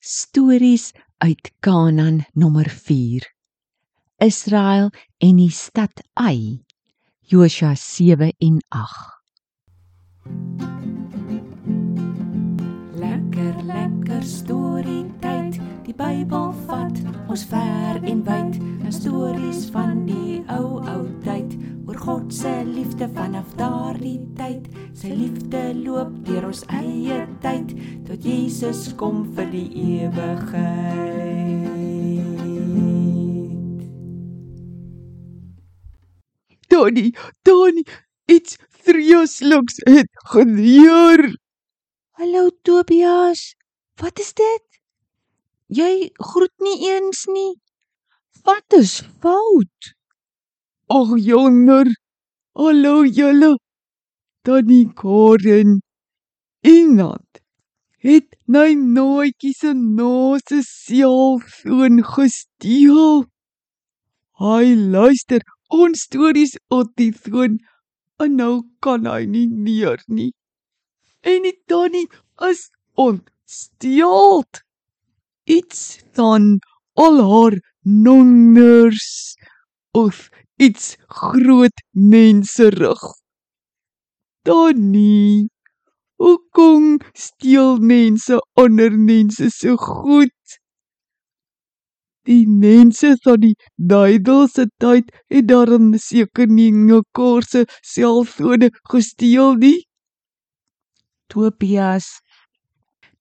Stories uit Kanaan nommer 4. Israel en die stad Ai. Josua 7 en 8. Lekker lekker storie tyd. Die Bybel vat ons ver en wyd. 'n Stories van die vanaf daardie tyd. Sy liefde loop deur ons eie tyd tot Jesus kom vir die ewigheid. Donnie, Donnie, iets vreesliks het gebeur. Hallo Tobias. Wat is dit? Jy groet nie eens nie. Wat is fout? Ag jonger. Hallo julle. Donnie Karen. Iemand het my nooitjie se nose selfoon gesteel. Hy luister ons stories op die foon en nou kan hy nie meer nie. En die Donnie is ontsteel. Iets van al haar nonners of iets groot menserig. Donnie, hoekom steel mense ander mense so goed? Die mense van die duidelse tyd het daarom seker nie mekaar se selfone gesteel nie. Tobias.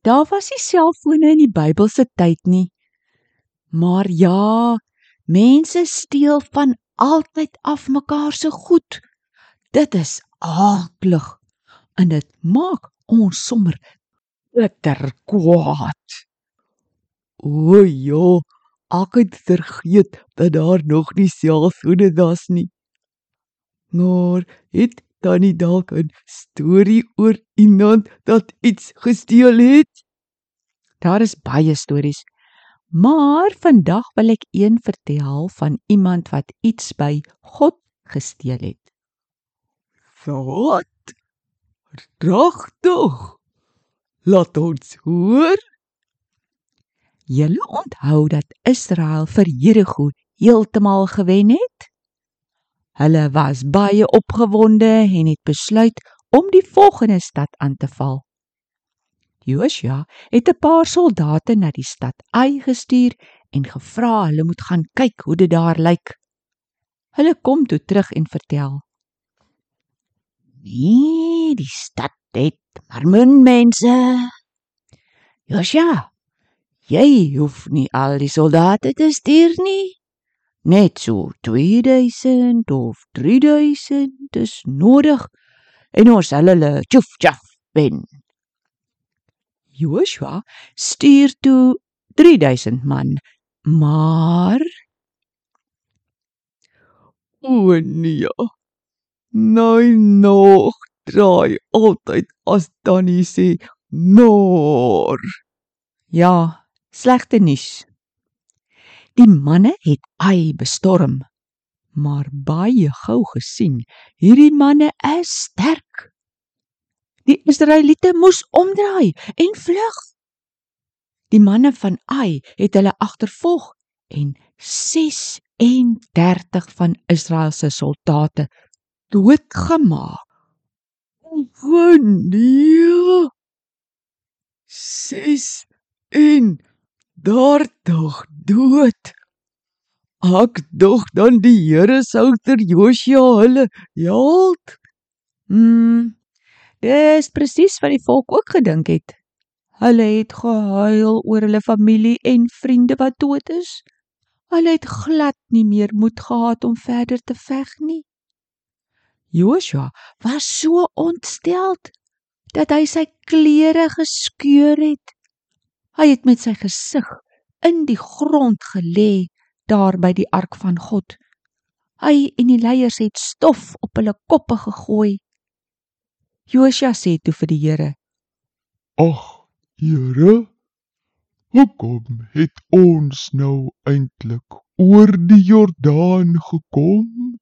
Daar was nie selfone in die Bybelse tyd nie. Maar ja, mense steel van altyd af mekaar se goed. Dit is aaklig en dit maak ons sommer bitter kwaad. O ja, ek het vergeet dat daar nog nie selfone was nie. Maar het dan nie dalk 'n storie oor iemand wat iets gesteel het? Daar is baie stories. Maar vandag wil ek een vertel van iemand wat iets by God gesteel het. Wat? Regtig? Laat ons hoor. Julle onthou dat Israel vir Jerigo heeltemal gewen het? Hulle was baie opgewonde en het besluit om die volgende stad aan te val. Josua het 'n paar soldate na die stad Ai gestuur en gevra hulle moet gaan kyk hoe dit daar lyk. Hulle kom toe terug en vertel: "Nee, die stad het maar min mense." Josua, jy hoef nie al die soldate te stuur nie. Net so 2000 of 3000 is nodig en ons sal hulle tjof tjof wen. Joshua stuur toe 3000 man, maar O nee. Nou nog draai altyd as Tannie sê noor. ja, slegte nuus. Die manne het Ai bestorm, maar baie gou gesien, hierdie manne is sterk. Die Israeliete moes omdraai en vlug. Die manne van Ai het hulle agtervolg en 36 van Israel se soldate doodgemaak. Nee. Ses en daartig dood. Ek dog dan die Here sou ter Josia hulle help. Mm, dis presies wat die volk ook gedink het. Hulle het gehuil oor hulle familie en vriende wat dood is. Hulle het glad nie meer moed gehad om verder te veg nie. Joshua was so ontsteld dat hy sy klere geskeur het. Hy het met sy gesig in die grond gelê daar by die ark van God. Hy en die leiers het stof op hulle koppe gegooi. Joshua sê toe vir die Here: Ag, Here, hoekom het ons nou eintlik oor die Jordaan gekom?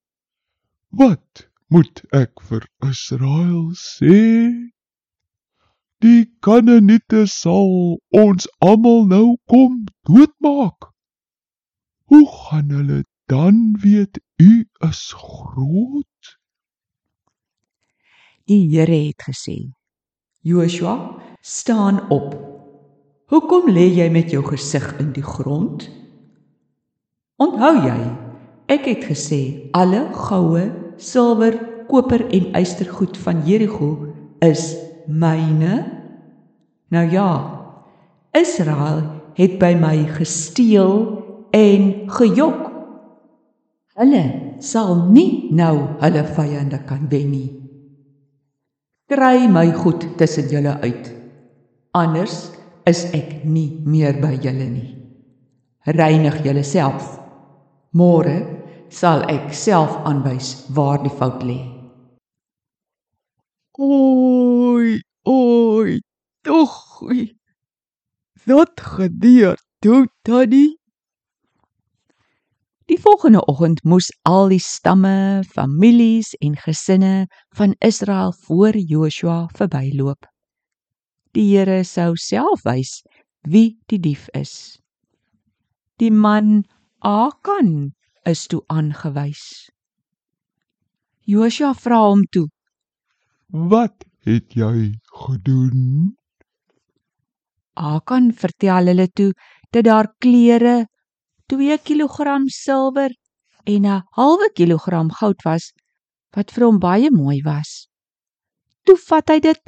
Wat moet ek vir Israel sê? Die Kanaaniete sal ons almal nou kom doodmaak. Hoe gaan hulle dan weet u is groot? Die Here het gesê: Joshua, staan op. Hoekom lê jy met jou gesig in die grond? Onthou jy, ek het gesê alle goue, silwer, koper en ystergoed van Jerigo is myne. Nou ja, Israel het by my gesteel en gejok. Hulle sal nie nou hulle vyande kan wen nie. Kry my goed tussen julle uit. Anders is ek nie meer by julle nie. Reinig julleself. Môre sal ek self aanwys waar die fout lê. Oi, oi, tog. Wat gebeur toe, Tannie? Die volgende oggend moes al die stamme, families en gesinne van Israel voor Joshua verbyloop. Die Here sou self wys wie die dief is. Die man Akan is toe aangewys. Joshua vra hom toe: Wat het jy gedoen? Akan vertel hulle toe dat daar klere 2 kg silwer en 'n halwe kilogram goud was wat vir hom baie mooi was. Toe vat hy dit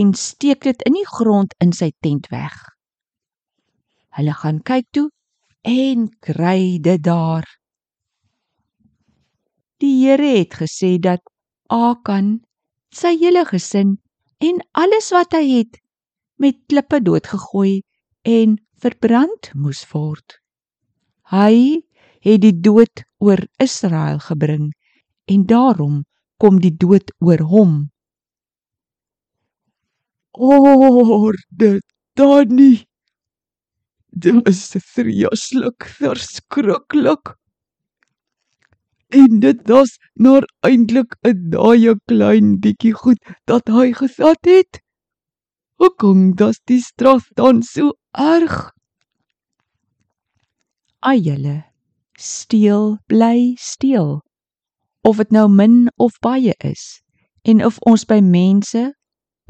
en steek dit in die grond in sy tent weg. Hulle gaan kyk toe en kry dit daar. Die Here het gesê dat Akan sy hele gesin en alles wat hy het met klippe doodgegooi en verbrand moes word. Hy het die dood oor Israel gebring en daarom kom die dood oor hom. Orde Tannie. Dit is vreeslik verskriklik. En dit was nou eintlik 'n daai klein bietjie goed dat hy gevat het. Hoekom das die straf dan so erg? Ai julle, steel bly steel. Of dit nou min of baie is en of ons by mense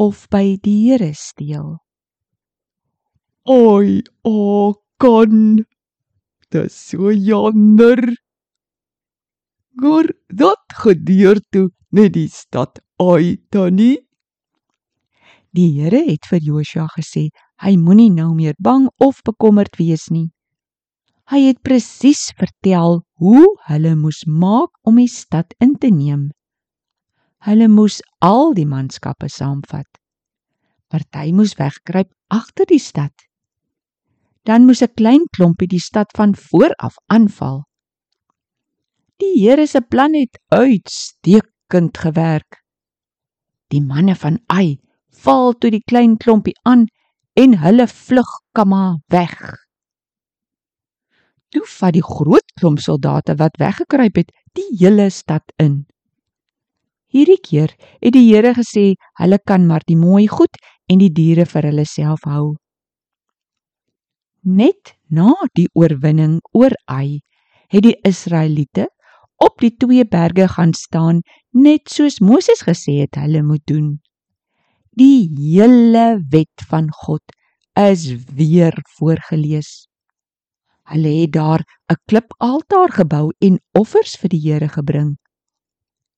of by die Here steel. Oi, o kon. Dis so jammer. Gor dat gedeur toe net die stad Ai Tannie. Die Here het vir Joshua gesê hy moenie nou meer bang of bekommerd wees nie. Hy het presies vertel hoe hulle moes maak om die stad in te neem. Hulle moes al die manskappe saamvat. Party moes wegkruip agter die stad. Dan moes 'n klein klompie die stad van voor af aanval. Die Here se plan het uitstekend gewerk. Die manne van Ai val toe die klein klompie aan en hulle vlug kama weg. Toe vat die groot klomp soldate wat weggekruip het, die hele stad in. Hierdie keer het die Here gesê hulle kan maar die mooi goed en die diere vir hulle self hou. Net na die oorwinning oor Ai, het die Israeliete op die twee berge gaan staan net soos Moses gesê het hulle moet doen. Die hele wet van God is weer voorgeles. Hulle het daar 'n klipaltaar gebou en offers vir die Here gebring.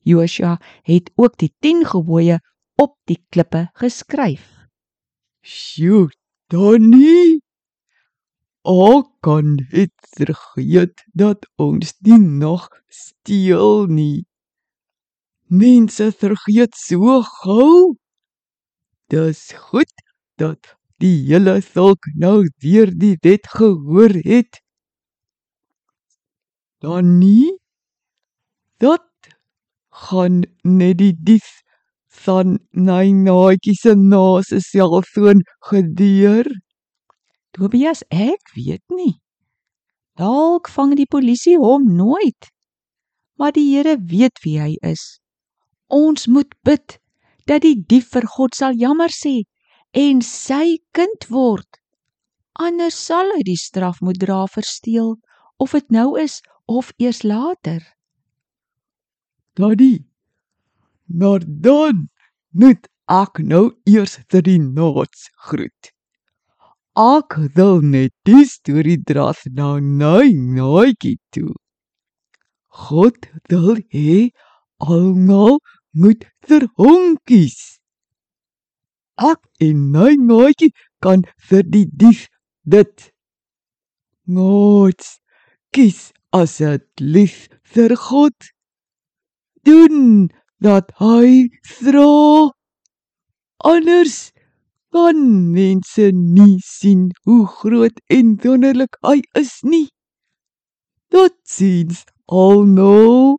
Joshua het ook die 10 gebooie op die klippe geskryf. Sjoe, Donnie. Alkan het vergeet dat ons die nog steel nie. Mense vergeet so gou. Dis goed dat die hele volk nou weer die wet gehoor het. Dan nie dat gaan net die dief van my naatjie se na se selfoon gedeur. Tobias, ek weet nie. Dalk vang die polisie hom nooit. Maar die Here weet wie hy is. Ons moet bid dat die dief vir God sal jammer sê en sy kind word. Anders sal hy die straf moet dra vir steel, of dit nou is of eers later. Daddy. Maar dan moet ek nou eers die naats groet. Ek wil net die storie dras na naai naaitjie toe. God wil hê almal moet ter honkies. Ek en naai naaitjie kan vir die dief dit. Nooit kies as dit lief vir God doen dat hy dra anders kan mense nie sien hoe groot en wonderlik hy is nie. Tot sins almal